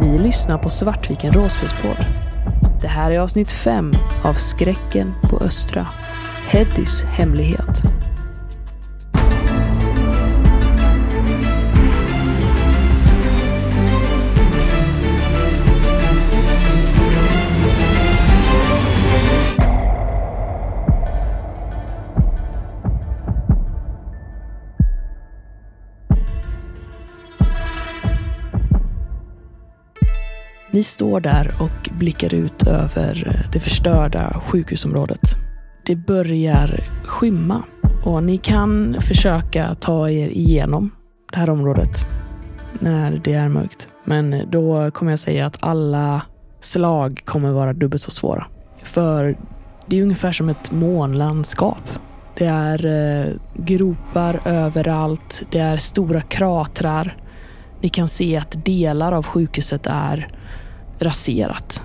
Ni lyssnar på Svartviken Råspelspodd. Det här är avsnitt 5 av Skräcken på Östra. Heddys hemlighet. Vi står där och blickar ut över det förstörda sjukhusområdet. Det börjar skymma och ni kan försöka ta er igenom det här området när det är mörkt. Men då kommer jag säga att alla slag kommer vara dubbelt så svåra. För det är ungefär som ett månlandskap. Det är eh, gropar överallt. Det är stora kratrar. Ni kan se att delar av sjukhuset är raserat.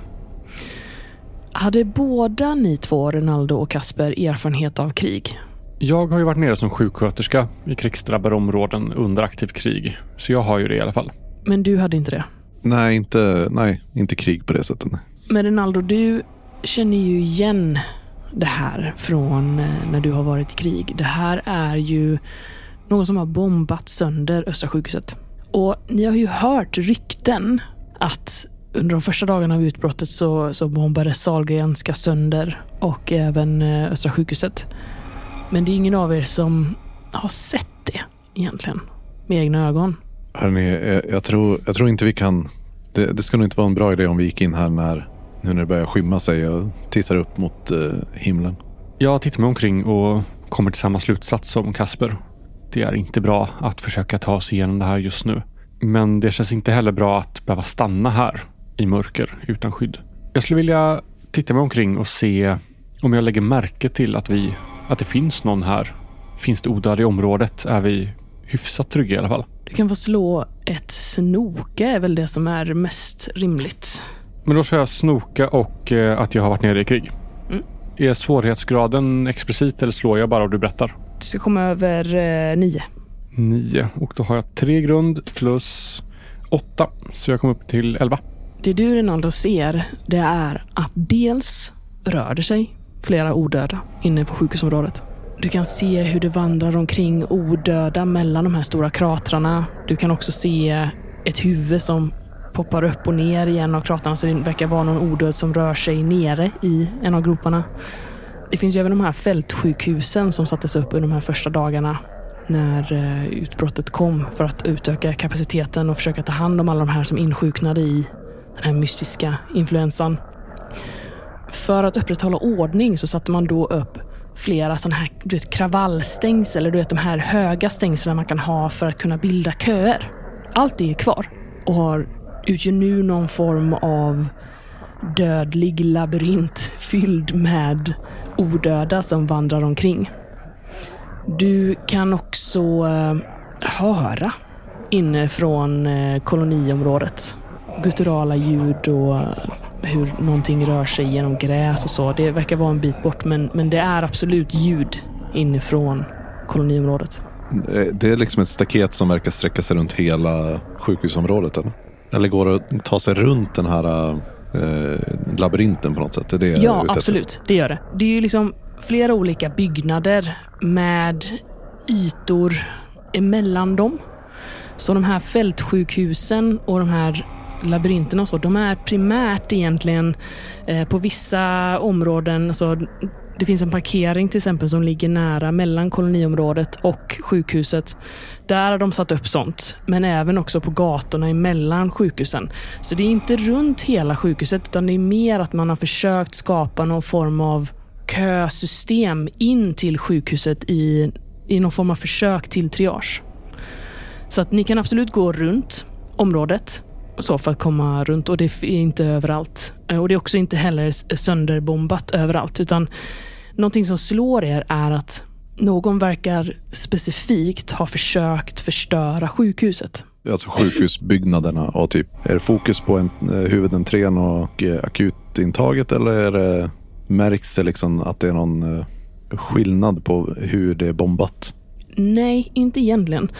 Hade båda ni två, Ronaldo och Kasper, erfarenhet av krig? Jag har ju varit nere som sjuksköterska i krigsdrabbade områden under aktiv krig. Så jag har ju det i alla fall. Men du hade inte det? Nej, inte, nej, inte krig på det sättet. Nej. Men Ronaldo, du känner ju igen det här från eh, när du har varit i krig. Det här är ju någon som har bombat sönder Östra sjukhuset. Och ni har ju hört rykten att under de första dagarna av utbrottet så, så bombades Sahlgrenska sönder och även eh, Östra sjukhuset. Men det är ingen av er som har sett det egentligen med egna ögon. Hörrni, jag, jag, tror, jag tror inte vi kan... Det, det nog inte vara en bra idé om vi gick in här när, nu när det börjar skymma sig och tittar upp mot eh, himlen. Jag tittar mig omkring och kommer till samma slutsats som Kasper. Det är inte bra att försöka ta sig igenom det här just nu. Men det känns inte heller bra att behöva stanna här i mörker utan skydd. Jag skulle vilja titta mig omkring och se om jag lägger märke till att vi, att det finns någon här. Finns det odöda i området är vi hyfsat trygga i alla fall. Du kan få slå ett snoka är väl det som är mest rimligt. Men då kör jag snoka och eh, att jag har varit nere i krig. Mm. Är svårighetsgraden explicit eller slår jag bara och du berättar? Du ska komma över eh, nio. Nio och då har jag tre grund plus åtta. Så jag kommer upp till elva. Det du Rinaldo ser, det är att dels rör det sig flera odöda inne på sjukhusområdet. Du kan se hur det vandrar omkring odöda mellan de här stora kratrarna. Du kan också se ett huvud som poppar upp och ner i en av kratrarna så det verkar vara någon odöd som rör sig nere i en av groparna. Det finns ju även de här fältsjukhusen som sattes upp under de här första dagarna när eh, utbrottet kom för att utöka kapaciteten och försöka ta hand om alla de här som insjuknade i den här mystiska influensan. För att upprätthålla ordning så satte man då upp flera sådana här du vet, kravallstängsel, eller du vet de här höga stängslen man kan ha för att kunna bilda köer. Allt det är kvar och har utgör nu någon form av dödlig labyrint fylld med odöda som vandrar omkring. Du kan också eh, höra inne från eh, koloniområdet gutturala ljud och hur någonting rör sig genom gräs och så. Det verkar vara en bit bort men, men det är absolut ljud inifrån koloniområdet. Eh, Det är liksom ett staket som verkar sträcka sig runt hela sjukhusområdet eller? Eller går det att ta sig runt den här eh, labyrinten på något sätt? Är det Ja, absolut. Det gör det. Det är ju liksom flera olika byggnader med ytor emellan dem. Så de här fältsjukhusen och de här labyrinterna och så, de är primärt egentligen eh, på vissa områden, alltså, det finns en parkering till exempel som ligger nära mellan koloniområdet och sjukhuset. Där har de satt upp sånt, men även också på gatorna emellan sjukhusen. Så det är inte runt hela sjukhuset, utan det är mer att man har försökt skapa någon form av kösystem in till sjukhuset i, i någon form av försök till triage. Så att ni kan absolut gå runt området så för att komma runt och det är inte överallt. Eh, Och det är också inte heller sönderbombat överallt utan någonting som slår er är att någon verkar specifikt ha försökt förstöra sjukhuset. Alltså sjukhusbyggnaderna och typ. Är det fokus på en, eh, huvudentrén och eh, akutintaget eller är det, märks det liksom att det är någon skillnad på hur det är bombat? Nej, inte egentligen.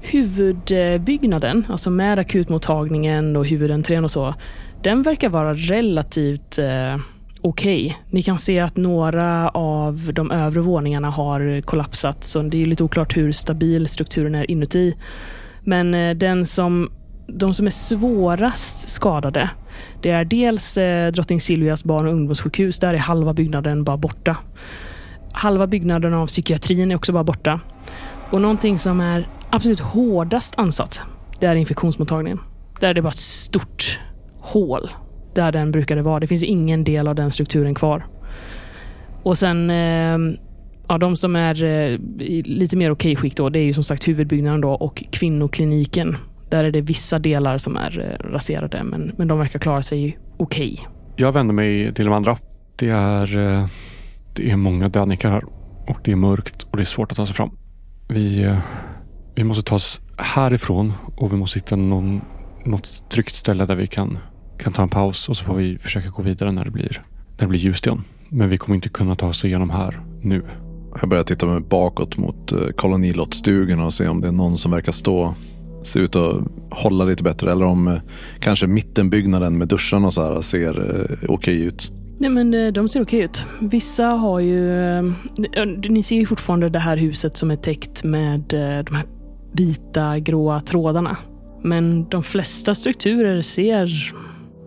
Huvudbyggnaden, alltså med akutmottagningen och huvudentrén och så, den verkar vara relativt eh, okej. Okay. Ni kan se att några av de övre våningarna har kollapsat, så det är lite oklart hur stabil strukturen är inuti. Men eh, den som, de som är svårast skadade, det är dels eh, Drottning Silvias barn och ungdomssjukhus. Där är halva byggnaden bara borta. Halva byggnaden av psykiatrin är också bara borta. Och någonting som är absolut hårdast ansatt, det är infektionsmottagningen. Där är det bara ett stort hål där den brukade vara. Det finns ingen del av den strukturen kvar. Och sen, ehm, ja, de som är eh, lite mer okej skick då, det är ju som sagt huvudbyggnaden då och kvinnokliniken. Där är det vissa delar som är eh, raserade, men, men de verkar klara sig okej. Jag vänder mig till de andra. Det är, eh, det är många dödnickar här och det är mörkt och det är svårt att ta sig fram. Vi, eh, vi måste ta oss härifrån och vi måste hitta någon, något tryggt ställe där vi kan kan ta en paus och så får vi försöka gå vidare när det blir, när det blir ljust igen. Men vi kommer inte kunna ta oss igenom här nu. Jag börjar titta mig bakåt mot eh, kolonilottstugorna och se om det är någon som verkar stå se ut att hålla lite bättre. Eller om eh, kanske mittenbyggnaden med duscharna och så här ser eh, okej ut. Nej men de ser okej ut. Vissa har ju... Ni ser ju fortfarande det här huset som är täckt med de här vita gråa trådarna. Men de flesta strukturer ser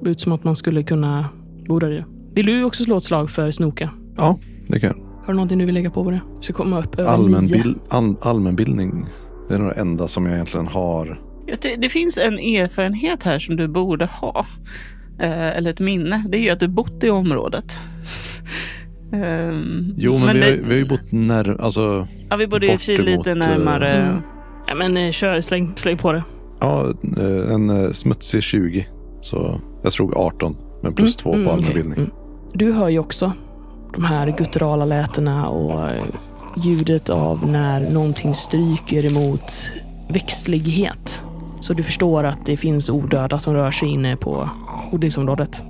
ut som att man skulle kunna bo där i. Vill du också slå ett slag för snoka? Ja, det kan jag. Har du någonting du vill lägga på på det? Så komma upp över Allmänbil all allmänbildning. Det är nog det enda som jag egentligen har. Det finns en erfarenhet här som du borde ha. Eh, eller ett minne. Det är ju att du bott i området. um, jo, men, men vi, det... har, vi har ju bott när, alltså, Ja, vi bodde ju lite närmare. Mm. Ja, men eh, kör, släng, släng på det. Ja, eh, en smutsig 20. Så jag slog 18, men plus 2 mm, på mm, allmänbildning. Okay. Mm. Du hör ju också de här gutturala lätena och eh, ljudet av när någonting stryker emot växtlighet. Så du förstår att det finns odöda som rör sig inne på odlingsområdet.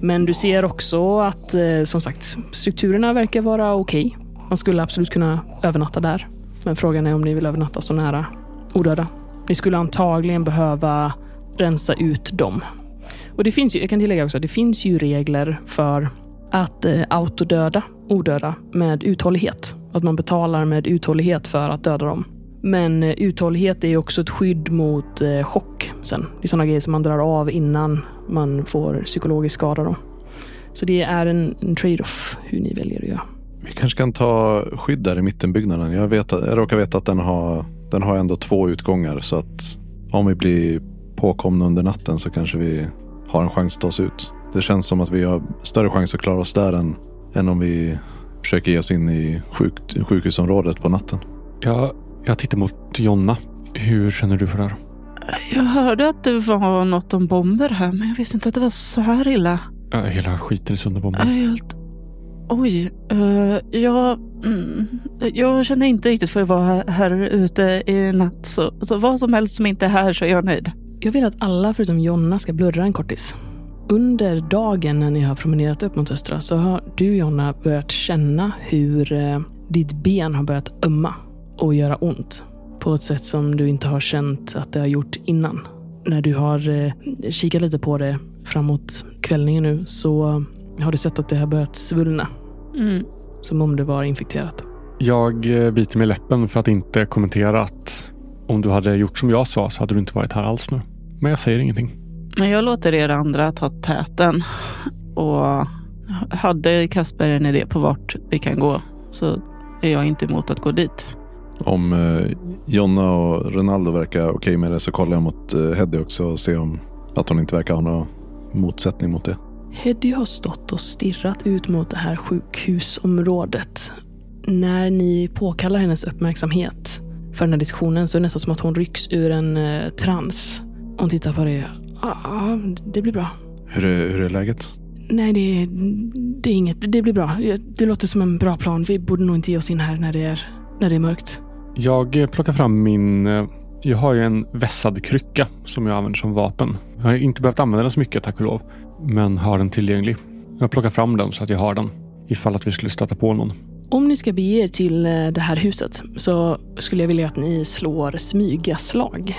Men du ser också att, eh, som sagt, strukturerna verkar vara okej. Okay. Man skulle absolut kunna övernatta där. Men frågan är om ni vill övernatta så nära odöda. Ni skulle antagligen behöva rensa ut dem. Och det finns ju, jag kan tillägga också, det finns ju regler för att eh, autodöda odöda med uthållighet. Att man betalar med uthållighet för att döda dem. Men eh, uthållighet är också ett skydd mot eh, chock sen. Det är sådana grejer som man drar av innan man får psykologisk skada. Då. Så det är en, en trade-off hur ni väljer att göra. Vi kanske kan ta skydd där i mittenbyggnaden. Jag, vet, jag råkar veta att den har, den har ändå två utgångar. Så att om vi blir påkomna under natten så kanske vi har en chans att ta oss ut. Det känns som att vi har större chans att klara oss där än, än om vi försöker ge oss in i sjuk, sjukhusområdet på natten. Ja, jag tittar mot Jonna. Hur känner du för det här? Jag hörde att det var något om bomber här, men jag visste inte att det var så här illa. Ja, hela skiten är sönder bomber. Helt... Oj, uh, jag, mm, jag känner inte riktigt för att vara här, här ute i natt. Så, så vad som helst som inte är här så är jag nöjd. Jag vill att alla förutom Jonna ska blurra en kortis. Under dagen när ni har promenerat upp mot Östra så har du Jonna börjat känna hur eh, ditt ben har börjat ömma och göra ont. På ett sätt som du inte har känt att det har gjort innan. När du har eh, kikat lite på det framåt kvällningen nu så har du sett att det har börjat svullna. Mm. Som om det var infekterat. Jag eh, biter mig i läppen för att inte kommentera att om du hade gjort som jag sa så hade du inte varit här alls nu. Men jag säger ingenting. Men jag låter er andra ta täten. Och hade Kasper en idé på vart vi kan gå så är jag inte emot att gå dit. Om eh, Jonna och Ronaldo verkar okej okay med det så kollar jag mot eh, Heddy också och ser om att hon inte verkar ha någon motsättning mot det. Heddy har stått och stirrat ut mot det här sjukhusområdet. När ni påkallar hennes uppmärksamhet för den här diskussionen så är det nästan som att hon rycks ur en eh, trans. Hon tittar på det. Ja, det blir bra. Hur är, hur är läget? Nej, det, det är inget. Det blir bra. Det låter som en bra plan. Vi borde nog inte ge oss in här när det är, när det är mörkt. Jag eh, plockar fram min... Eh, jag har ju en vässad krycka som jag använder som vapen. Jag har inte behövt använda den så mycket tack och lov. Men har den tillgänglig. Jag plockar fram den så att jag har den. Ifall att vi skulle stöta på någon. Om ni ska bege er till eh, det här huset så skulle jag vilja att ni slår smygaslag.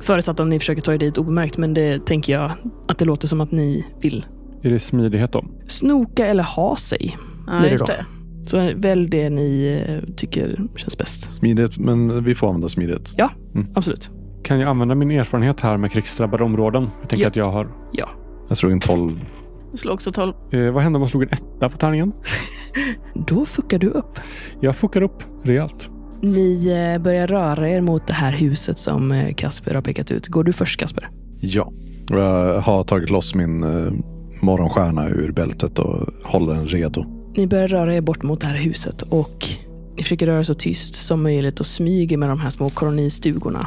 Förutsatt att ni försöker ta er dit obemärkt, men det tänker jag att det låter som att ni vill. Är det smidighet då? Snoka eller ha sig. Ja, Blir det då? det. Så välj det ni eh, tycker känns bäst. Smidighet, men vi får använda smidighet. Ja, Mm. absolut. Kan jag använda min erfarenhet här med krigsdrabbade områden? Jag tänker Ja. att jag har... Ja. Jag slog en 12. Jag slår också 12. Eh, vad hände om man slog en etta på tärningen? Då fuckar du upp. Jag fuckar upp rejält. Ni eh, börjar röra er mot det här huset som eh, Kasper har pekat ut. Går du först Kasper? Ja. Jag har tagit loss min eh, morgonstjärna ur bältet och håller den redo. Ni börjar röra er bort mot det här huset och ni försöker röra er så tyst som möjligt och smyger med de här små kolonistugorna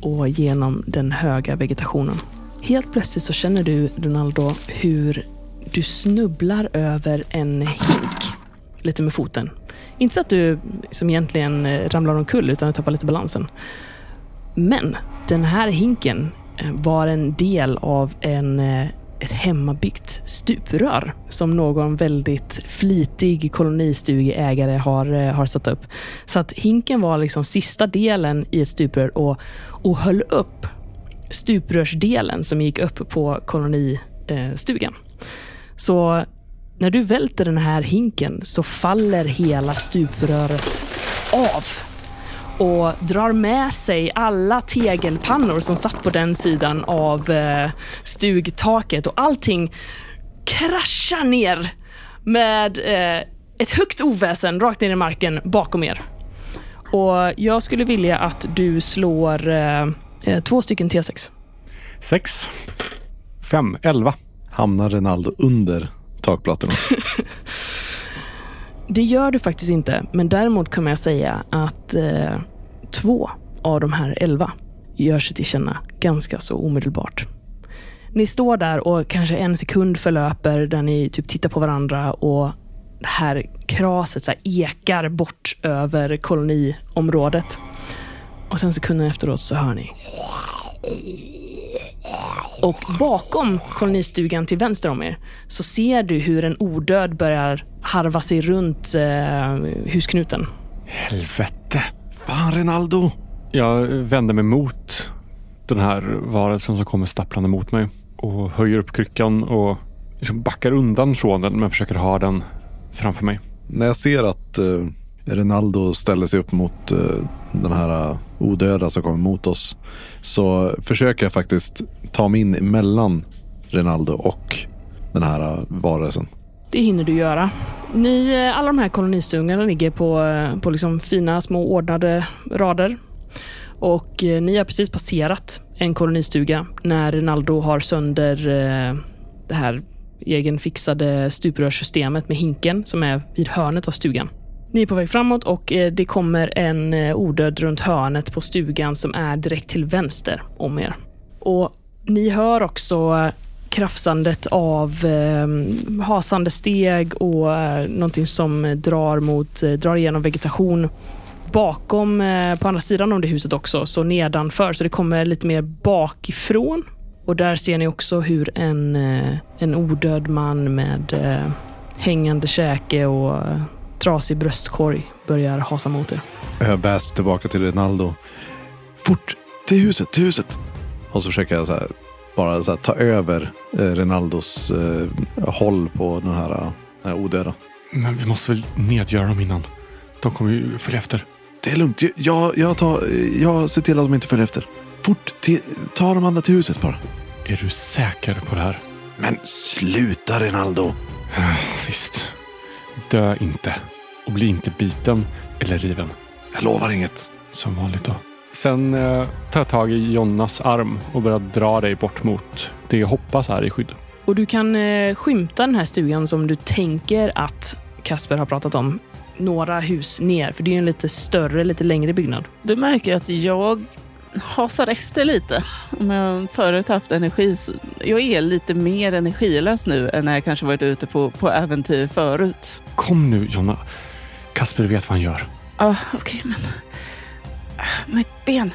och genom den höga vegetationen. Helt plötsligt så känner du, Ronaldo, hur du snubblar över en hink lite med foten. Inte så att du som egentligen eh, ramlar omkull utan du tappar lite balansen. Men den här hinken eh, var en del av en, eh, ett hemmabyggt stuprör som någon väldigt flitig kolonistugeägare har, har satt upp. Så att hinken var liksom sista delen i ett stuprör och, och höll upp stuprörsdelen som gick upp på kolonistugan. Så när du välter den här hinken så faller hela stupröret av och drar med sig alla tegelpannor som satt på den sidan av eh, stugtaket och allting kraschar ner med eh, ett högt oväsen rakt ner i marken bakom er. Och jag skulle vilja att du slår eh, två stycken T6. Sex. Fem. Elva. Hamnar Renaldo under takplattorna? Det gör du faktiskt inte, men däremot kommer jag säga att eh, två av de här elva gör sig till känna ganska så omedelbart. Ni står där och kanske en sekund förlöper där ni typ tittar på varandra och det här kraset så här ekar bort över koloniområdet. Och sen sekunden efteråt så hör ni och bakom kolonistugan till vänster om er så ser du hur en odöd börjar harva sig runt eh, husknuten. Helvete. Fan Renaldo! Jag vänder mig mot den här varelsen som kommer stapplande mot mig och höjer upp kryckan och liksom backar undan från den men försöker ha den framför mig. När jag ser att eh, Renaldo ställer sig upp mot eh, den här äh, odöda som kommer mot oss. Så försöker jag faktiskt ta mig in emellan Renaldo och den här äh, varelsen. Det hinner du göra. Ni, äh, alla de här kolonistugorna ligger på, på liksom fina små ordnade rader. Och ni har precis passerat en kolonistuga när Rinaldo har sönder det här egenfixade stuprörssystemet med hinken som är vid hörnet av stugan. Ni är på väg framåt och eh, det kommer en eh, odöd runt hörnet på stugan som är direkt till vänster om er. Och ni hör också eh, krafsandet av eh, hasande steg och eh, någonting som drar, mot, eh, drar igenom vegetation bakom, eh, på andra sidan om det huset också, så nedanför. Så det kommer lite mer bakifrån. Och där ser ni också hur en, eh, en odöd man med eh, hängande käke och trasig bröstkorg börjar hasa mot er. Jag bärs tillbaka till Renaldo. Fort! Till huset, till huset! Och så försöker jag så här, bara så här, ta över eh, Renaldos eh, håll på den här, eh, den här odöda. Men vi måste väl nedgöra dem innan. De kommer ju följa efter. Det är lugnt. Jag, jag, tar, jag ser till att de inte följer efter. Fort! Till, ta de andra till huset bara. Är du säker på det här? Men sluta Renaldo! Visst. Dö inte. Och bli inte biten eller riven. Jag lovar inget. Som vanligt då. Sen eh, tar jag tag i Jonnas arm och börjar dra dig bort mot det jag hoppas är i skydd. Och du kan eh, skymta den här stugan som du tänker att Kasper har pratat om. Några hus ner, för det är en lite större, lite längre byggnad. Du märker att jag hasar efter lite. Om jag förut haft energi, så jag är lite mer energilös nu än när jag kanske varit ute på, på äventyr förut. Kom nu Jonna. Kasper vet vad han gör. Ja, ah, okej, men... Ah, Mitt ben.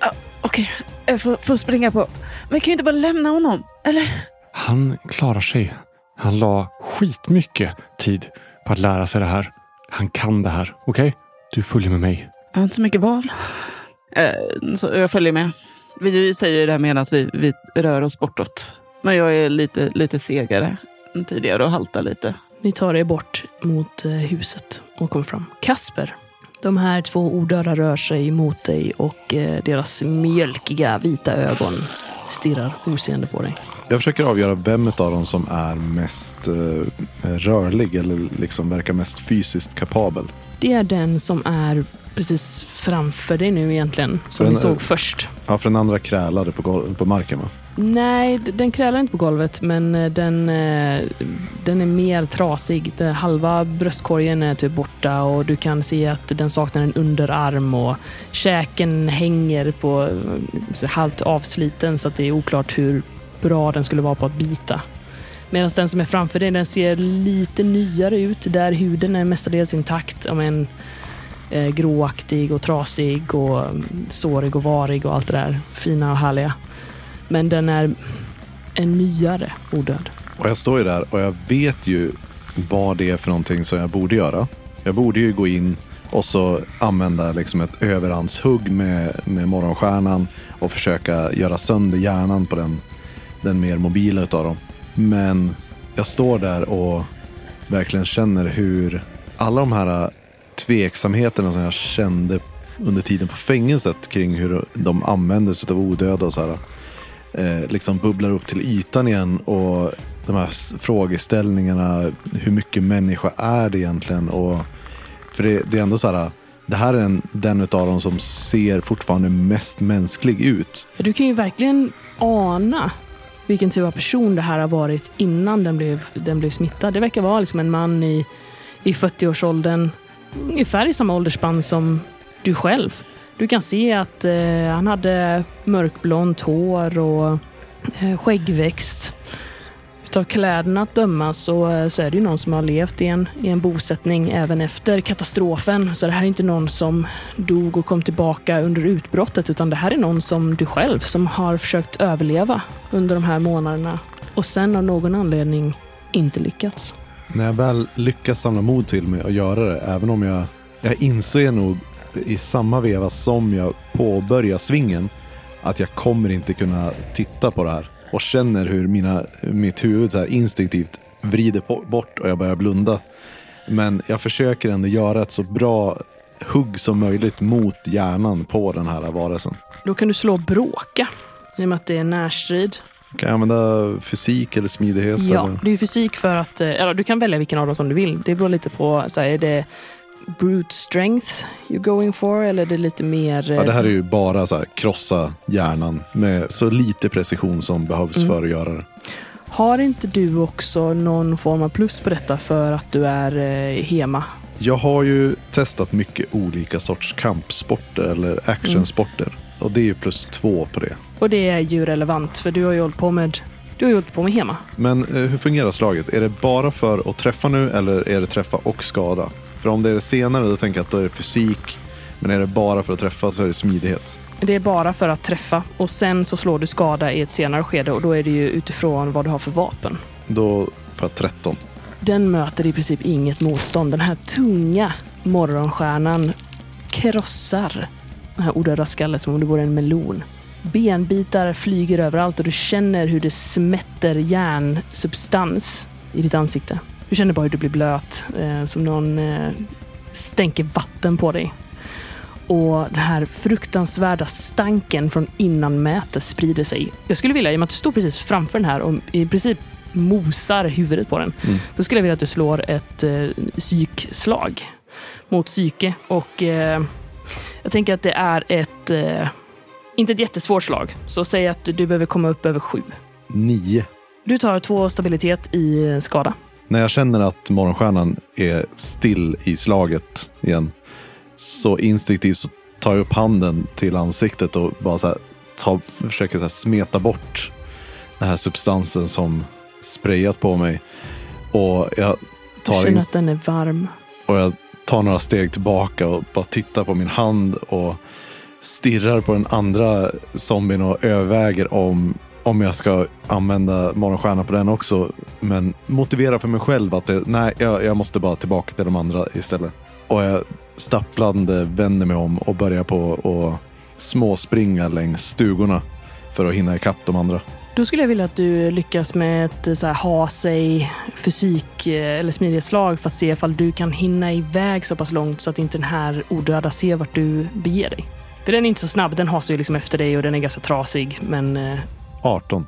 Ah, okej, jag får, får springa på. Men jag kan ju inte bara lämna honom, eller? Han klarar sig. Han la skitmycket tid på att lära sig det här. Han kan det här. Okej? Du följer med mig. Jag har inte så mycket val. Eh, så jag följer med. Vi, säger det här medan vi, vi rör oss bortåt. Men jag är lite, lite segare än tidigare och haltar lite. Ni tar er bort mot eh, huset och kommer fram. Kasper, de här två odöda rör sig mot dig och eh, deras mjölkiga vita ögon stirrar oseende på dig. Jag försöker avgöra vem av dem som är mest rörlig eller liksom verkar mest fysiskt kapabel. Det är den som är precis framför dig nu egentligen, som Den vi såg först. Ja, för den andra krälade på, på marken va? Nej, den krälar inte på golvet, men eh, den, eh, den är mer trasig. Halva bröstkorgen är typ borta och du kan se att den saknar en underarm och käken hänger på eh, halvt avsliten så att det är oklart hur bra den skulle vara på att bita. Medan den som är framför dig, den ser lite nyare ut där huden är mestadels intakt. Om en eh, gråaktig och trasig och mm, sårig och varig och allt det där fina och härliga. Men den är en nyare odöd. Och jag står ju där och jag vet ju vad det är för någonting som jag borde göra. Jag borde ju gå in och så använda liksom ett överhandshugg med, med morgonstjärnan och försöka göra sönder hjärnan på den, den mer mobila utav dem. Men jag står där och verkligen känner hur alla de här tveksamheterna som jag kände under tiden på fängelset kring hur de användes av odöda och så här eh, liksom bubblar upp till ytan igen och de här frågeställningarna. Hur mycket människa är det egentligen? Och, för det, det är ändå så här. Det här är en, den av dem som ser fortfarande mest mänsklig ut. Du kan ju verkligen ana vilken typ av person det här har varit innan den blev, den blev smittad. Det verkar vara liksom en man i, i 40-årsåldern, ungefär i samma åldersspann som du själv. Du kan se att eh, han hade mörkblont hår och eh, skäggväxt. Utav kläderna att döma så, eh, så är det ju någon som har levt i en, i en bosättning även efter katastrofen. Så det här är inte någon som dog och kom tillbaka under utbrottet utan det här är någon som du själv som har försökt överleva under de här månaderna och sen av någon anledning inte lyckats. När jag väl lyckas samla mod till mig att göra det, även om jag, jag inser nog i samma veva som jag påbörjar svingen att jag kommer inte kunna titta på det här och känner hur mina, mitt huvud så här instinktivt vrider bort och jag börjar blunda. Men jag försöker ändå göra ett så bra hugg som möjligt mot hjärnan på den här varelsen. Då kan du slå bråka i och med att det är närstrid. Kan jag använda fysik eller smidighet? Ja, Eller? det är fysik för att... eh, Eller du kan välja vilken av dem som du vill. Det beror lite på, så här, är det brute strength you're going for eller är det lite mer... Ja, det här är eh, ju bara så här, krossa hjärnan med så lite precision som behövs Mm. för att göra det. Har inte du också någon form av plus på detta för att du är eh, hema? Jag har ju testat mycket olika sorts kampsporter eller actionsporter. Och det är ju plus två på det. Och det är ju relevant för du har ju hållit på med, du har ju hållit på med hema. Men eh, hur fungerar slaget? Är det bara för att träffa nu eller är det träffa och skada? För om det är det senare då tänker jag att då är det fysik. Men är det bara för att träffa så är det smidighet. Det är bara för att träffa och sen så slår du skada i ett senare skede och då är det ju utifrån vad du har för vapen. Då får jag 13. Den möter i princip inget motstånd. Den här tunga morgonstjärnan krossar den här odöda skallet som om det vore en melon. Benbitar flyger överallt och du känner hur det smätter järnsubstans i ditt ansikte. Du känner bara hur du blir blöt, eh, som någon eh, stänker vatten på dig. Och den här fruktansvärda stanken från innanmätet sprider sig. Jag skulle vilja, i och med att du står precis framför den här och i princip mosar huvudet på den, Mm. då skulle jag vilja att du slår ett eh, psykslag mot psyke. Och eh, jag tänker att det är ett, eh, inte ett jättesvårt slag. Så säg att du behöver komma upp över sju. 9. Du tar två stabilitet i skada. När jag känner att morgonstjärnan är still i slaget igen så instinktivt så tar jag upp handen till ansiktet och bara så här, ta, försöker så här smeta bort den här substansen som sprayat på mig. Och jag tar, känner in, att den är varm. och jag tar några steg tillbaka och bara tittar på min hand och stirrar på den andra zombien och överväger om, om jag ska använda morgonstjärna på den också. Men motiverar för mig själv att det, nej, jag, jag måste bara tillbaka till de andra istället. Och jag stapplande vänder mig om och börjar på att småspringa längs stugorna för att hinna ikapp de andra. Då skulle jag vilja att du lyckas med ett eh, så här, ha sig fysik eh, eller smidighetsslag för att se ifall du kan hinna iväg så pass långt så att inte den här odöda ser vart du beger dig. För den är inte så snabb. Den hasar ju liksom efter dig och den är ganska trasig. Men eh, 18.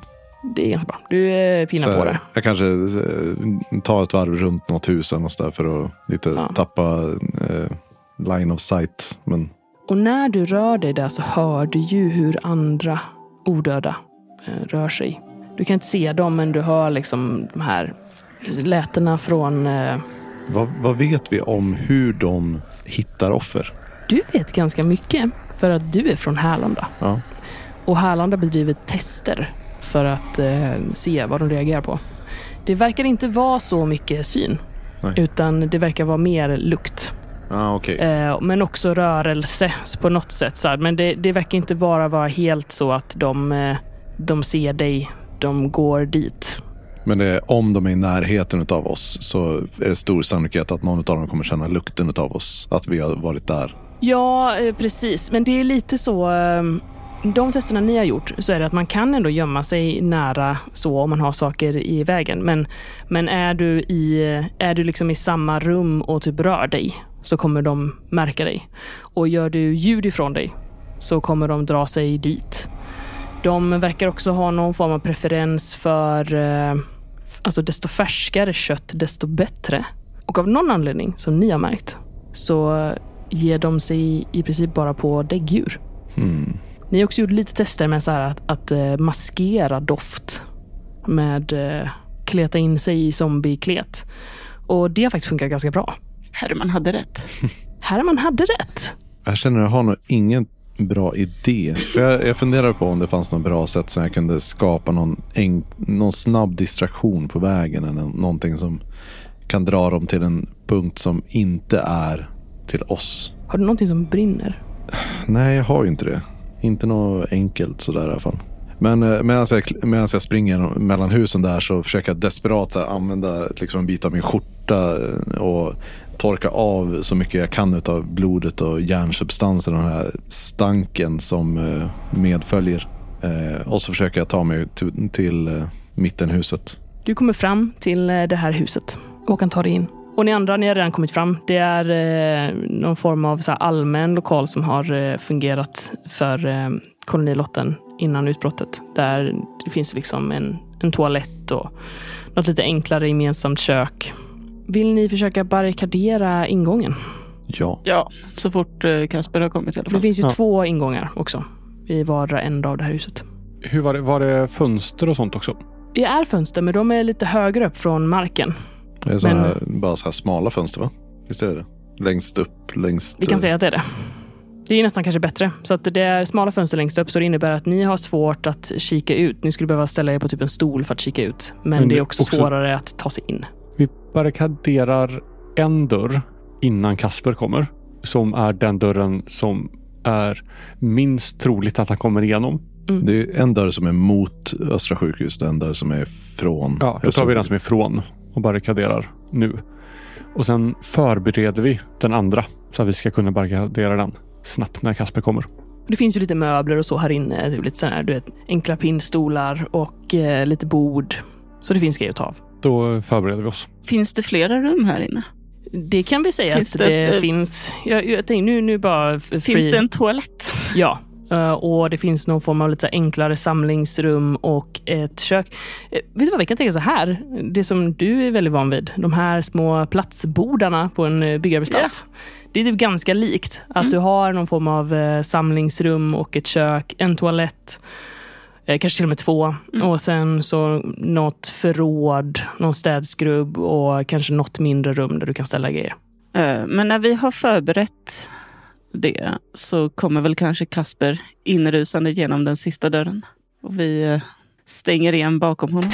det är ganska bra. Du eh, pinar Så på det. Jag kanske eh, tar ett varv runt något hus eller något så där för att lite Ja. tappa eh, line of sight. Men Och när du rör dig där så hör du ju hur andra odöda eh, rör sig. Du kan inte se dem, men du hör liksom de här lätena från... Eh, vad, vad vet vi om hur de hittar offer? Du vet ganska mycket för att du är från Härlanda. Ja. Och Härlanda bedriver tester för att eh, se vad de reagerar på. Det verkar inte vara så mycket syn, Nej. utan det verkar vara mer lukt. Ah, okej. Eh, men också rörelse på något sätt. Så här. Men det, det verkar inte bara vara helt så att de, eh, de ser dig, de går dit. Men det, om de är i närheten av oss så är det stor sannolikhet att någon av dem kommer känna lukten av oss. Att vi har varit där. Ja, eh, precis. Men det är lite så... Ehm, de testerna ni har gjort så är det att man kan ändå gömma sig nära så om man har saker i vägen. Men, men är du i, eh, är du liksom i samma rum och typ rör dig så kommer de märka dig. Och gör du ljud ifrån dig så kommer de dra sig dit. De verkar också ha någon form av preferens för eh, alltså desto färskare kött, desto bättre. Och av någon anledning, som ni har märkt, så ger de sig i princip bara på däggdjur. Hmm. Ni har också gjort lite tester med så här att, att eh, maskera doft med eh, kleta in sig i zombieklet. Och det har faktiskt funkat ganska bra. Herman hade rätt. Herman hade rätt. Jag känner att jag har nog ingen bra idé. För jag, jag funderar på om det fanns något bra sätt som jag kunde skapa någon, en, någon snabb distraktion på vägen. Eller någonting som kan dra dem till en punkt som inte är till oss. Har du någonting som brinner? Nej, jag har ju inte det. Inte något enkelt sådär i alla fall. Men eh, medan jag, medan jag springer mellan husen där så försöker jag desperat här, använda liksom en bit av min skjorta eh, och torka av så mycket jag kan av blodet och järnsubstansen och den här stanken som eh, medföljer. Och så försöker jag ta mig till, mittenhuset. Du kommer fram till det här huset och kan ta dig in. Och ni andra, ni har redan kommit fram. Det är eh, någon form av så här allmän lokal som har eh, fungerat för eh, kolonilotten innan utbrottet. Där det finns liksom en, en toalett och något lite enklare gemensamt kök. Vill ni försöka barrikadera ingången? Ja. Ja, så fort eh, Kasper har kommit i alla Det fall. finns ju Ja. två ingångar också i vardera ända av det här huset. Hur var det? Var det fönster och sånt också? Det är fönster, men de är lite högre upp från marken. Det är såna Men- här, bara så här smala fönster va? Visst är det det? Längst upp, längst... Vi kan eh, säga att det är det. Det är nästan kanske bättre. Så att det är smala fönster längst upp, så det innebär att ni har svårt att kika ut. Ni skulle behöva ställa er på typ en stol för att kika ut. Men, Men det är också, också- svårare att ta sig in. Vi barrikaderar en dörr innan Kasper kommer. Som är den dörren som är minst troligt att han kommer igenom. Det är en dörr som är mot Östra sjukhus, den dörr som är från. Ja, då tar vi den som är från och barrikaderar nu. Och sen förbereder vi den andra så att vi ska kunna barrikadera den snabbt när Kasper kommer. Det finns ju lite möbler och så här inne. Typ lite sådär, du vet, enkla pinnstolar och eh, lite bord. Så det finns grejer att ta av. Då förbereder vi oss. Finns det flera rum här inne? Det kan vi säga Finns att det det, finns. Jag, jag tänkte nu, nu bara... f- Finns free- det en toalett? Ja. Eh, Och det finns någon form av lite enklare samlingsrum och ett kök. Eh, Vet du vad, vi kan tänka så här. Det som du är väldigt van vid. De här små platsbordarna på en eh, byggarbetsplats. Det är typ ganska likt. Att Mm. du har någon form av samlingsrum och ett kök, en toalett. Kanske till och med två. Mm. Och sen så något förråd, någon städskrubb och kanske något mindre rum där du kan ställa grejer. Men när vi har förberett det så kommer väl kanske Kasper inrusande genom den sista dörren. Och vi eh, stänger igen bakom honom.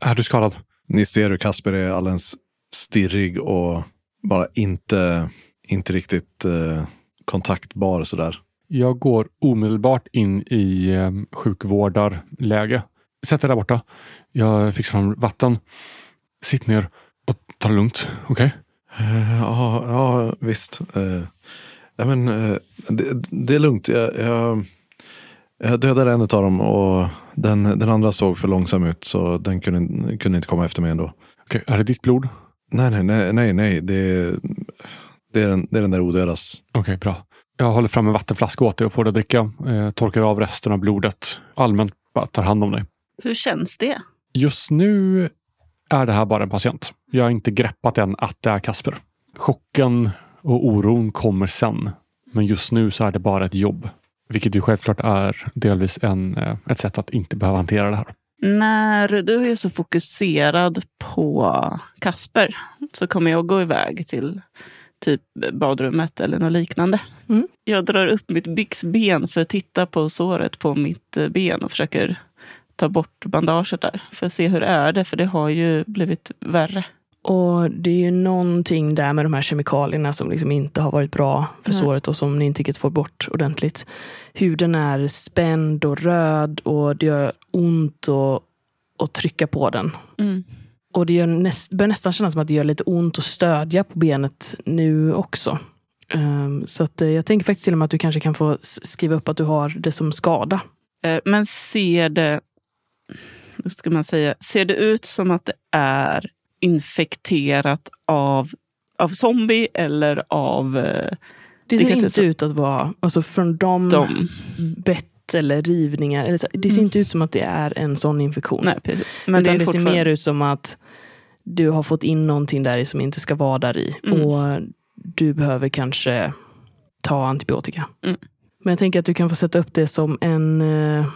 Är du skadad? Ni ser hur Kasper är alldeles stirrig och bara inte, inte riktigt eh, kontaktbar sådär. Jag går omedelbart in i eh, sjukvårdarläge. sätt dig där borta. Jag fixar fram vatten. Sitt ner och ta det lugnt. Okej? Eh, Ja, ja visst. Eh, ja, men, eh, det, det är lugnt. Jag, jag, jag dödade en av dem och den, den andra såg för långsam ut så den kunde, kunde inte komma efter mig ändå. Okej, är det ditt blod? Nej, nej, nej, nej, nej. Det, det, är, den, det är den där odödas. Okej, bra. Jag håller fram en vattenflaska åt dig och får dig att dricka. Eh, torkar av resten av blodet. Allmänt bara tar hand om dig. Hur känns det? Just nu är det här bara en patient. Jag har inte greppat än att det är Kasper. Chocken och oron kommer sen. Men just nu så är det bara ett jobb. Vilket ju självklart är delvis en, eh, ett sätt att inte behöva hantera det här. När du är så fokuserad på Kasper så kommer jag gå iväg till typ badrummet eller något liknande. Mm. Jag drar upp mitt byxben för att titta på såret på mitt eh, ben och försöker ta bort bandaget där för att se hur är det, för det har ju blivit värre. Och det är ju någonting där med de här kemikalierna som liksom inte har varit bra för Nej. såret och som ni inte riktigt får bort ordentligt. Huden är spänd och röd och det gör ont att, att trycka på den. Mm. Och det näst, börjar nästan kännas som att det gör lite ont att stödja på benet nu också. Ehm, så att, eh, jag tänker faktiskt till och med att du kanske kan få skriva upp att du har det som skada. Eh, Men ser det, hur ska man säga, ser det ut som att det är infekterat av, av zombie eller av eh, Det Det ser inte så. ut att vara, alltså från de, dem? bett eller rivningar, eller så, det ser Mm. inte ut som att det är en sån infektion. Nej, precis. Men Utan det, det, är ser fortfarande- mer ut som att du har fått in någonting där i som inte ska vara där i. Mm. Och du behöver kanske ta antibiotika. Mm. Men jag tänker att du kan få sätta upp det som en eh,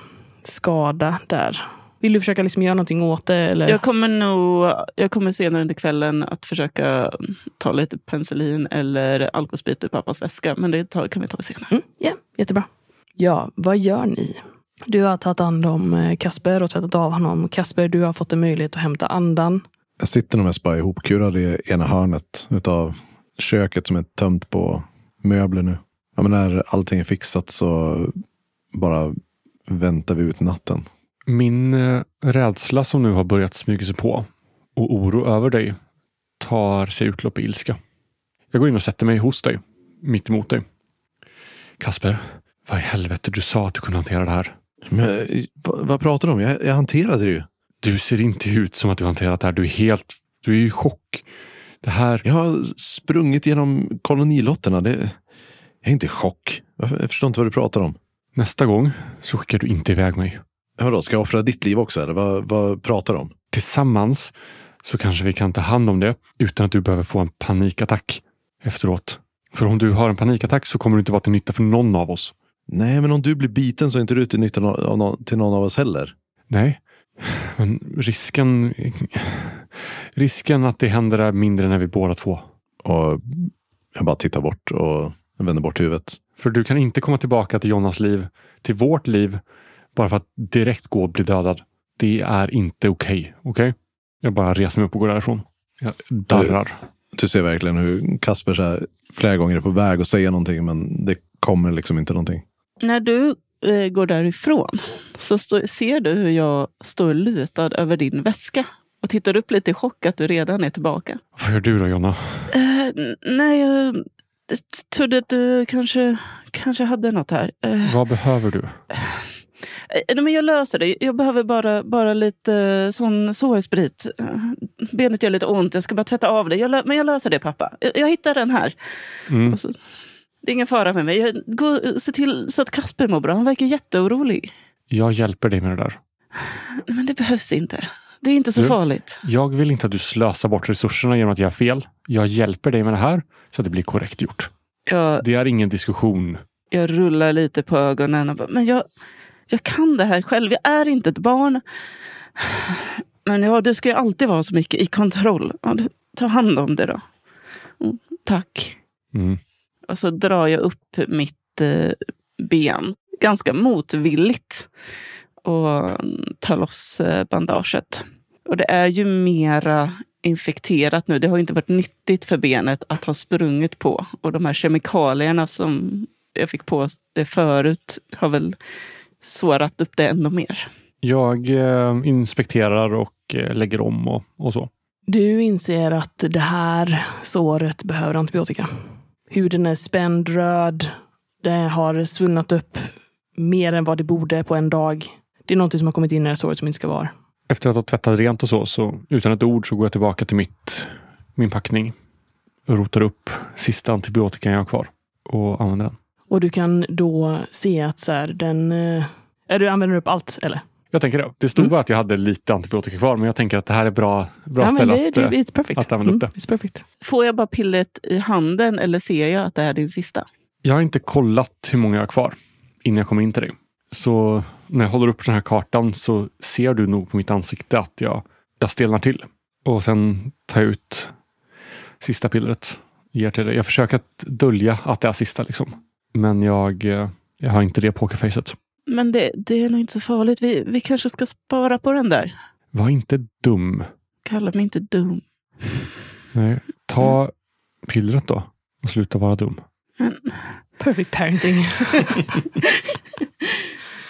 skada där. Vill du försöka liksom göra någonting åt det? Eller? Jag kommer nog, jag kommer senare under kvällen att försöka ta lite penicillin eller alkosprit ur pappas väska. Men det tar, kan vi ta senare. Mm, ja, jättebra. Ja, vad gör ni? Du har tagit hand om eh, Kasper och tvättat av honom. Kasper, du har fått en möjlighet att hämta andan. Jag sitter nog mest bara ihopkurad i ena hörnet utav köket som är tömt på möbler nu. Ja, men när allting är fixat så bara väntar vi ut natten. Min eh, rädsla som nu har börjat smyga sig på och oro över dig tar sig utlopp i ilska. Jag går in och sätter mig hos dig, mitt emot dig. Kasper, vad i helvete, du sa att du kunde hantera det här. Men, eh, vad, vad pratar du om? Jag, jag hanterade det ju. Du ser inte ut som att du hanterat det här. Du är helt, du är i chock. Det här, Jag har sprungit genom kolonilotterna. Det, jag är inte i chock. Jag förstår inte vad du pratar om. nästa gång så skickar du inte iväg mig. Vadå, ska jag offra ditt liv också? Eller vad, vad pratar du om? Tillsammans så kanske vi kan ta hand om det utan att du behöver få en panikattack efteråt. För om du har en panikattack så kommer du inte vara till nytta för någon av oss. Nej, men om du blir biten så är inte du till nytta till någon av oss heller. Nej, men risken... Risken att det händer är mindre när vi båda två. Och jag bara tittar bort och vänder bort huvudet. För du kan inte komma tillbaka till Jonas liv, till vårt liv, bara för att direkt gå och bli dödad. Det är inte okej. Okej? Jag bara reser mig upp och går därifrån. Jag darrar. Du ser verkligen hur Kasper så här, flera gånger är på väg att säga någonting men det kommer liksom inte någonting. När du eh, går därifrån så stå, ser du hur jag står lutad över din väska och tittar upp lite i chock att du redan är tillbaka. Vad gör du då Jonna? Eh, nej, jag trodde att du kanske, kanske hade något här. Eh, Vad behöver du? Eh, men jag löser det. Jag behöver bara, bara lite eh, sån sårsprit. Eh, Benet gör lite ont. Jag ska bara tvätta av det. Jag men jag löser det pappa. Jag, jag hittar den här. Mm. Så, det är ingen fara med mig. Jag går, se till så att Kasper mår bra. Han verkar jätteorolig. Jag hjälper dig med det där. Men det behövs inte. Det är inte så Du? farligt. Jag vill inte att du slösar bort resurserna genom att göra fel. Jag hjälper dig med det här så att det blir korrekt gjort. Jag, Det är ingen diskussion. jag rullar lite på ögonen. Och bara, men jag, jag kan det här själv. Jag är inte ett barn. Men ja, du ska ju alltid vara så mycket i kontroll. Ja, du, ta hand om det då. Mm, tack. Mm. Och så drar jag upp mitt eh, ben ganska motvilligt och tar loss eh, bandaget. Och det är ju mera infekterat nu. Det har inte varit nyttigt för benet att ha sprungit på. Och de här kemikalierna som jag fick på det förut har väl sårat upp det ännu mer. Jag eh, inspekterar och eh, lägger om och, och så. Du inser att det här såret behöver antibiotika. Huden är spänd röd. Det har svullnat upp mer än vad det borde på en dag. Det är någonting som har kommit in i det här såret som inte ska vara. Efter att ha tvättat rent och så, så utan ett ord så går jag tillbaka till mitt, min packning. Och rotar upp sista antibiotikan jag har kvar och använder den. Och du kan då se att så här, den... eh, Är du använder upp allt eller? Jag tänker det. Det stod bara att jag hade lite antibiotika kvar, men jag tänker att det här är bra, bra ja, ställe det, att, det, eh, it's perfect. att använda upp Mm, It's perfect. Får jag bara pillret i handen eller ser jag att det här är din sista? Jag har inte kollat hur många jag har kvar innan jag kom in till dig. Så när jag håller upp den här kartan så ser du nog på mitt ansikte att jag, jag stelnar till. Och sen tar jag ut sista pillret. Ger till dig. Jag försöker att dölja att det är sista. Liksom. Men jag, eh, jag har inte det pokerfacet. Men det, det är nog inte så farligt. Vi, vi kanske ska spara på den där. Var inte dum. Kalla mig inte dum. Nej, ta pillret då och sluta vara dum. Men, Perfect parenting.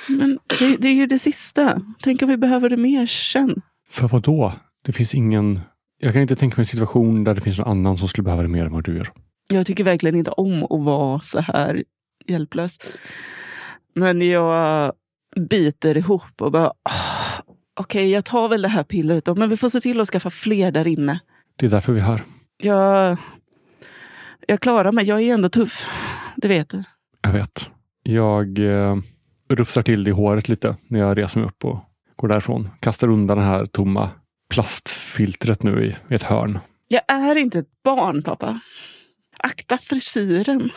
men det, det är ju det sista. Tänk om vi behöver det mer sen. För vad då? Det finns ingen... Jag kan inte tänka mig en situation där det finns någon annan som skulle behöva det mer än vad du gör. Jag tycker verkligen inte om att vara så här hjälplös. Men jag biter ihop och bara... "Ah, Okej, jag tar väl det här pillret då, men vi får se till att skaffa fler där inne. Det är därför vi är här. Jag, jag klarar mig. Jag är ändå tuff. Det vet du. Jag vet. Jag eh, rufsar till det i håret lite när jag reser mig upp och går därifrån. Kastar undan det här tomma plastfiltret nu i, i ett hörn. Jag är inte ett barn, pappa. Akta frisyren.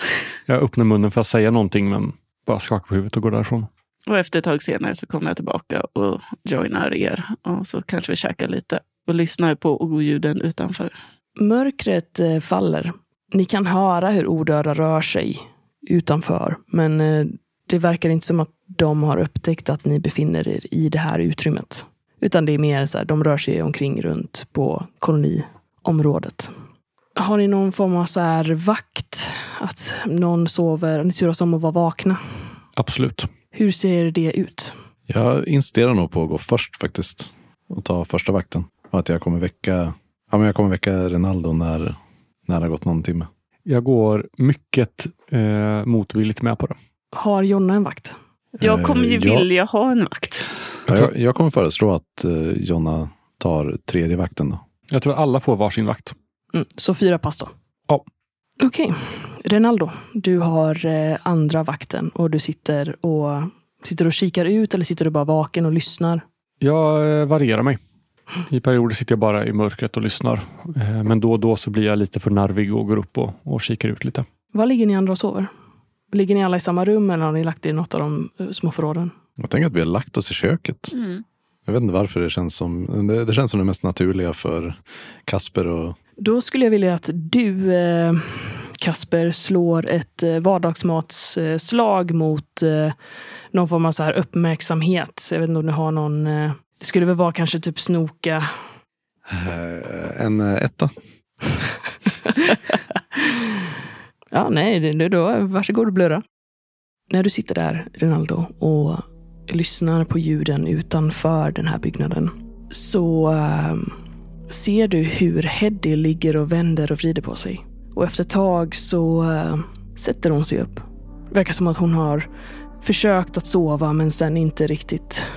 Jag öppnar munnen för att säga någonting men bara skakar på huvudet och går därifrån. Och efter ett tag senare så kommer jag tillbaka och joinar er. Och så kanske vi käkar lite och lyssnar på oljuden utanför. Mörkret eh, faller. Ni kan höra hur odöda rör sig utanför. Men eh, det verkar inte som att de har upptäckt att ni befinner er i det här utrymmet. Utan det är mer så här, de rör sig omkring runt på koloniområdet. Har ni någon form av så här vakt? Att någon sover, ni turas om att vara vakna. Absolut. Hur ser det ut? Jag insisterar nog på att gå först faktiskt. Och ta första vakten. Och att jag kommer väcka, ja, men jag kommer väcka Rinaldo när, när det har gått någon timme. Jag går mycket eh, motvilligt med på det. Har Jonna en vakt? Jag kommer ju Eh, ja. vilja ha en vakt. Ja, jag, jag kommer föreslå att eh, Jonna tar tredje vakten då. Jag tror att alla får varsin vakt. Mm, så fyra pass då? Ja. Okej. Renaldo, du har eh, andra vakten och du sitter och, sitter och kikar ut eller sitter du bara vaken och lyssnar? Jag eh, varierar mig. I perioder sitter jag bara i mörkret och lyssnar. Eh, men då och då så blir jag lite för nervig och går upp och, och kikar ut lite. Var ligger ni andra och sover? Ligger ni alla i samma rum eller har ni lagt er i något av de små förråden? Jag tänker att vi har lagt oss i köket. Mm. Jag vet inte varför det känns som det, det känns som det mest naturliga för Kasper och Då skulle jag vilja att du, eh, Kasper, slår ett eh, vardagsmatsslag mot eh, någon form av så här uppmärksamhet. Jag vet inte om du har någon... Det skulle väl vara kanske typ snoka. en etta. Ja, nej, då varsågod och blurra. När du sitter där, Rinaldo, och lyssnar på ljuden utanför den här byggnaden så ser du hur Heddy ligger och vänder och vrider på sig. Och efter ett tag så uh, sätter hon sig upp. Det verkar som att hon har försökt att sova men sen inte riktigt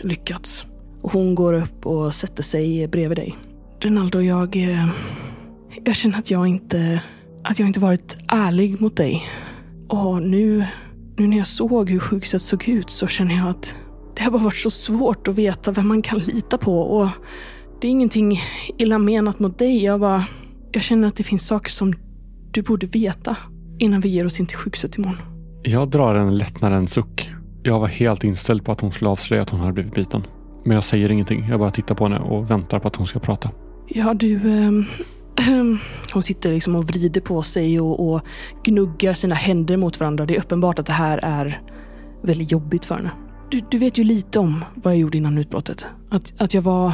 lyckats. Och hon går upp och sätter sig bredvid dig. Rinaldo, jag... Uh, Jag känner att jag inte... Att jag inte varit ärlig mot dig. Och nu... Nu när jag såg hur sjukhuset såg ut så känner jag att det har bara varit så svårt att veta vem man kan lita på. Och det är ingenting illa menat mot dig. Jag bara... Jag känner att det finns saker som du borde veta innan vi ger oss in till sjukhuset imorgon. Jag drar en lättnadens suck. Jag var helt inställd på att hon skulle avslöja att hon hade blivit biten. Men jag säger ingenting. Jag bara tittar på henne och väntar på att hon ska prata. Ja, du... ehm, hon sitter liksom och vrider på sig och, och gnuggar sina händer mot varandra. Det är uppenbart att det här är väldigt jobbigt för henne. Du, du vet ju lite om vad jag gjorde innan utbrottet. Att, att jag var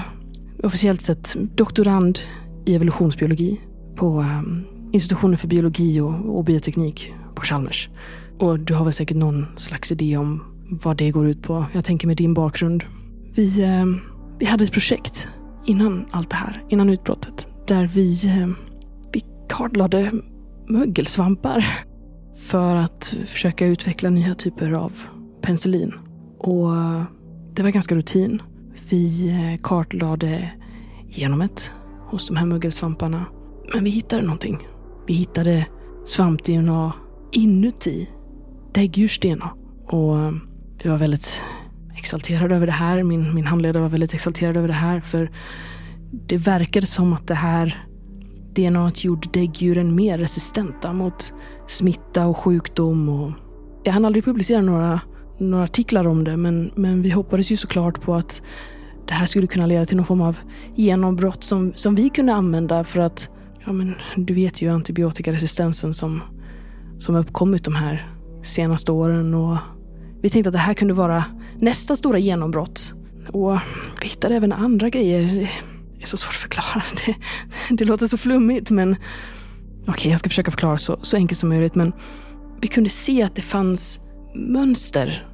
officiellt sett doktorand i evolutionsbiologi på ehm, institutionen för biologi och, och bioteknik på Chalmers. Och du har väl säkert någon slags idé om vad det går ut på. Jag tänker med din bakgrund. Vi, eh, vi hade ett projekt innan allt det här, innan utbrottet, där vi, eh, vi kartlade mögelsvampar för att försöka utveckla nya typer av penicillin. Och eh, det var ganska rutin. Vi eh, kartlade genomet hos de här mögelsvamparna. Men vi hittade någonting. Vi hittade svamp-DNA inuti däggdjurs-DNA. Och eh, vi var väldigt exalterade över det här. Min, min handledare var väldigt exalterad över det här. För det verkade som att det här DNA gjorde däggdjuren mer resistenta mot smitta och sjukdom. Och jag hann aldrig publicera några, några artiklar om det, men, men vi hoppades ju såklart på att det här skulle kunna leda till någon form av genombrott som, som vi kunde använda för att, ja men du vet ju antibiotikaresistensen som, som uppkommit de här senaste åren och vi tänkte att det här kunde vara nästa stora genombrott. Och vi hittade även andra grejer. Det är så svårt att förklara. Det, det låter så flummigt men okej, okay, jag ska försöka förklara så, så enkelt som möjligt. Men vi kunde se att det fanns mönster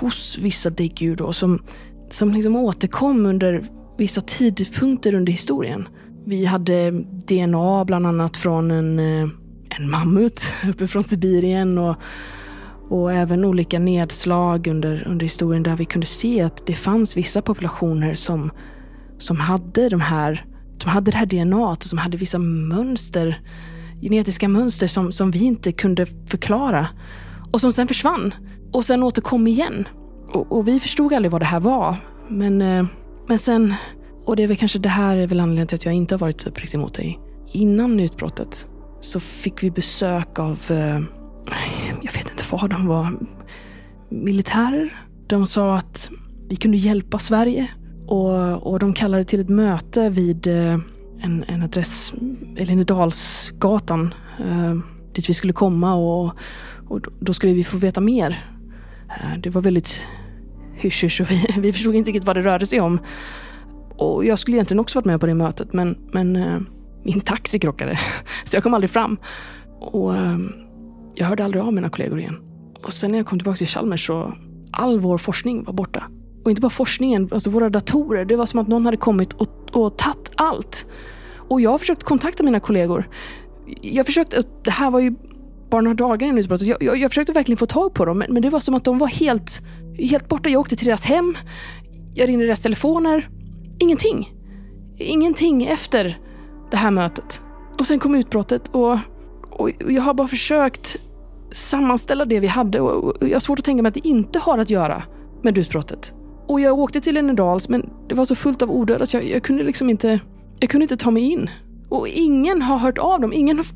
hos vissa däggdjur då, som, som liksom återkom under vissa tidpunkter under historien. Vi hade DNA bland annat från en, eh, en mammut uppe från Sibirien och, och även olika nedslag under, under historien där vi kunde se att det fanns vissa populationer som, som hade de här som hade det här DNA och alltså som hade vissa mönster, genetiska mönster som, som vi inte kunde förklara. Och som sen försvann. Och sen återkom igen. Och, och vi förstod aldrig vad det här var. Men, eh, men sen, och det är väl kanske det här är väl anledningen till att jag inte har varit så uppriktig mot dig. Innan utbrottet så fick vi besök av, eh, jag vet inte vad de var, militärer. De sa att vi kunde hjälpa Sverige och, och de kallade till ett möte vid eh, en, en adress, Elinedalsgatan, eh, dit vi skulle komma och, och då skulle vi få veta mer. Eh, det var väldigt hysch och vi, vi förstod inte riktigt vad det rörde sig om. Och jag skulle egentligen också varit med på det mötet men, men eh, min taxi krockade så jag kom aldrig fram. Och eh, jag hörde aldrig av mina kollegor igen. Och sen när jag kom tillbaka till Chalmers så all vår forskning var borta. Och inte bara forskningen, alltså våra datorer. Det var som att någon hade kommit och, och tagit allt. Och jag har försökt kontakta mina kollegor. Jag försökte, det här var ju bara några dagar innan utbrottet. Jag, jag, jag, försökte verkligen få tag på dem, men, men, det var som att de var helt, helt borta. Jag åkte till deras hem, jag ringde deras telefoner. Ingenting. Ingenting efter det här mötet. Och sen kom utbrottet och, och jag har bara försökt sammanställa det vi hade och jag har svårt att tänka mig att det inte har att göra med utbrottet. Och jag åkte till Enedals, men det var så fullt av odöda så jag, jag, kunde liksom inte, jag kunde inte ta mig in. Och ingen har hört av dem. Ingen har,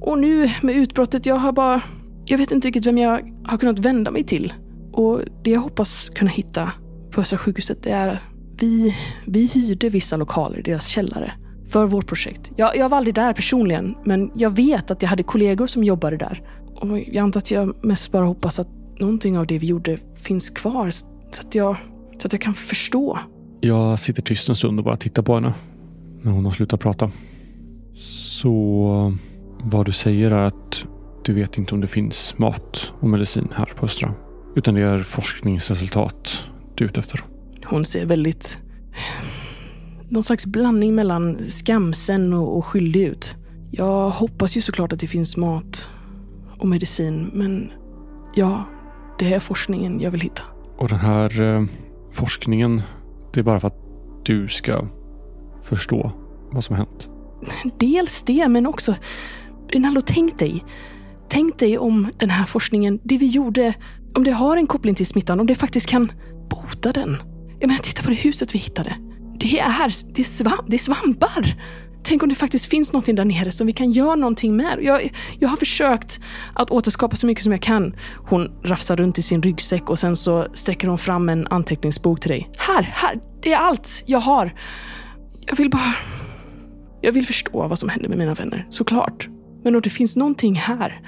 och nu med utbrottet, jag har bara... Jag vet inte riktigt vem jag har kunnat vända mig till. Och det jag hoppas kunna hitta på Östra sjukhuset det är vi, vi hyrde vissa lokaler i deras källare för vårt projekt. Jag, jag var aldrig där personligen, men jag vet att jag hade kollegor som jobbade där. Och jag antar att jag mest bara hoppas att någonting av det vi gjorde finns kvar så att jag, så att jag kan förstå. Jag sitter tyst en stund och bara tittar på henne när hon har slutat prata. Så vad du säger är att du vet inte om det finns mat och medicin här på Östra. Utan det är forskningsresultat du är ute efter. Hon ser väldigt... Någon slags blandning mellan skamsen och, och skyldig ut. Jag hoppas ju såklart att det finns mat och medicin, men ja, det är forskningen jag vill hitta. Och den här eh, forskningen, det är bara för att du ska förstå vad som har hänt? Dels det, men också Rinaldo, tänk dig. Tänk dig om den här forskningen, det vi gjorde, om det har en koppling till smittan, om det faktiskt kan bota den. Jag menar, titta på det huset vi hittade. Det är, det är, svamp, det är svampar. Tänk om det faktiskt finns någonting där nere som vi kan göra någonting med. Jag, jag har försökt att återskapa så mycket som jag kan. Hon rafsar runt i sin ryggsäck och sen så sträcker hon fram en anteckningsbok till dig. Här, här, det är allt jag har. Jag vill bara... Jag vill förstå vad som händer med mina vänner, såklart. Men om det finns någonting här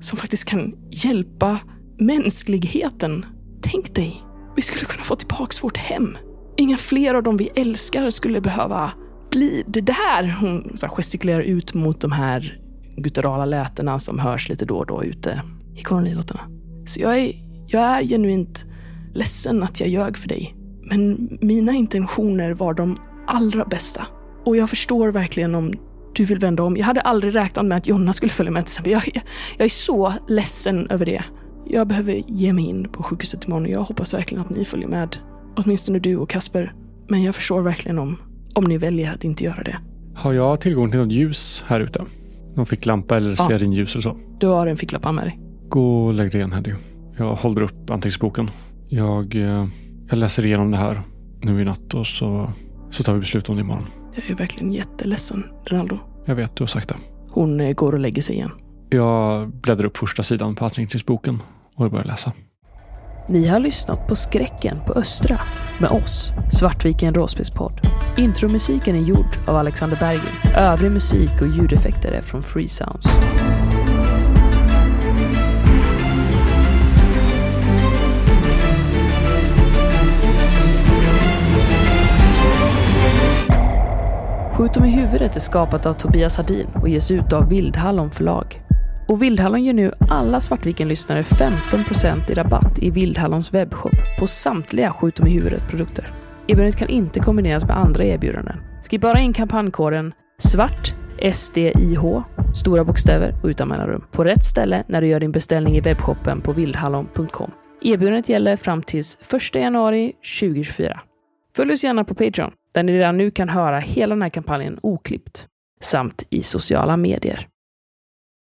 som faktiskt kan hjälpa mänskligheten. Tänk dig, vi skulle kunna få tillbaks vårt hem. Inga fler av dem vi älskar skulle behöva bli det där. Hon så gestikulerar ut mot de här gutturala lätena som hörs lite då och då ute i kolonilotterna. Så jag är, jag är genuint ledsen att jag ljög för dig. Men mina intentioner var de allra bästa. Och jag förstår verkligen om du vill vända om. Jag hade aldrig räknat med att Jonna skulle följa med till. Jag, jag, jag är så ledsen över det. Jag behöver ge mig in på sjukhuset imorgon och jag hoppas verkligen att ni följer med. Åtminstone du och Kasper. Men jag förstår verkligen om, om ni väljer att inte göra det. Har jag tillgång till något ljus här ute? Någon ficklampa eller Ja. stearinljus eller så? Du har en ficklapp med dig. Gå och lägg dig igen Heddy. Jag håller upp anteckningsboken. Jag, eh, jag läser igenom det här nu i natt och så, så tar vi beslut om det imorgon. Jag är verkligen jätteledsen, Ronaldo. Jag vet, du har sagt det. Hon eh, går och lägger sig igen. Jag bläddrar upp första sidan på anteckningsboken och börjar läsa. Ni har lyssnat på Skräcken på Östra med oss, Svartviken Råspelspodd. Intromusiken är gjord av Alexander Bergin. Övrig musik och ljudeffekter är från Free Sounds. Skjut dem i huvudet är skapat av Tobias Hardin och ges ut av Vildhallon förlag. Och Vildhallon ger nu alla Svartviken-lyssnare 15% i rabatt i Vildhallons webbshop på samtliga Skjut dem i huvudet-produkter. Erbjudandet kan inte kombineras med andra erbjudanden. Skriv bara in kampankoden SVART SDIH, stora bokstäver och utan mellanrum, på rätt ställe när du gör din beställning i webbshoppen på vildhallon.com. Erbjudandet gäller fram tills 1 januari 2024. Följ oss gärna på Patreon, där ni redan nu kan höra hela den här kampanjen oklippt, samt i sociala medier.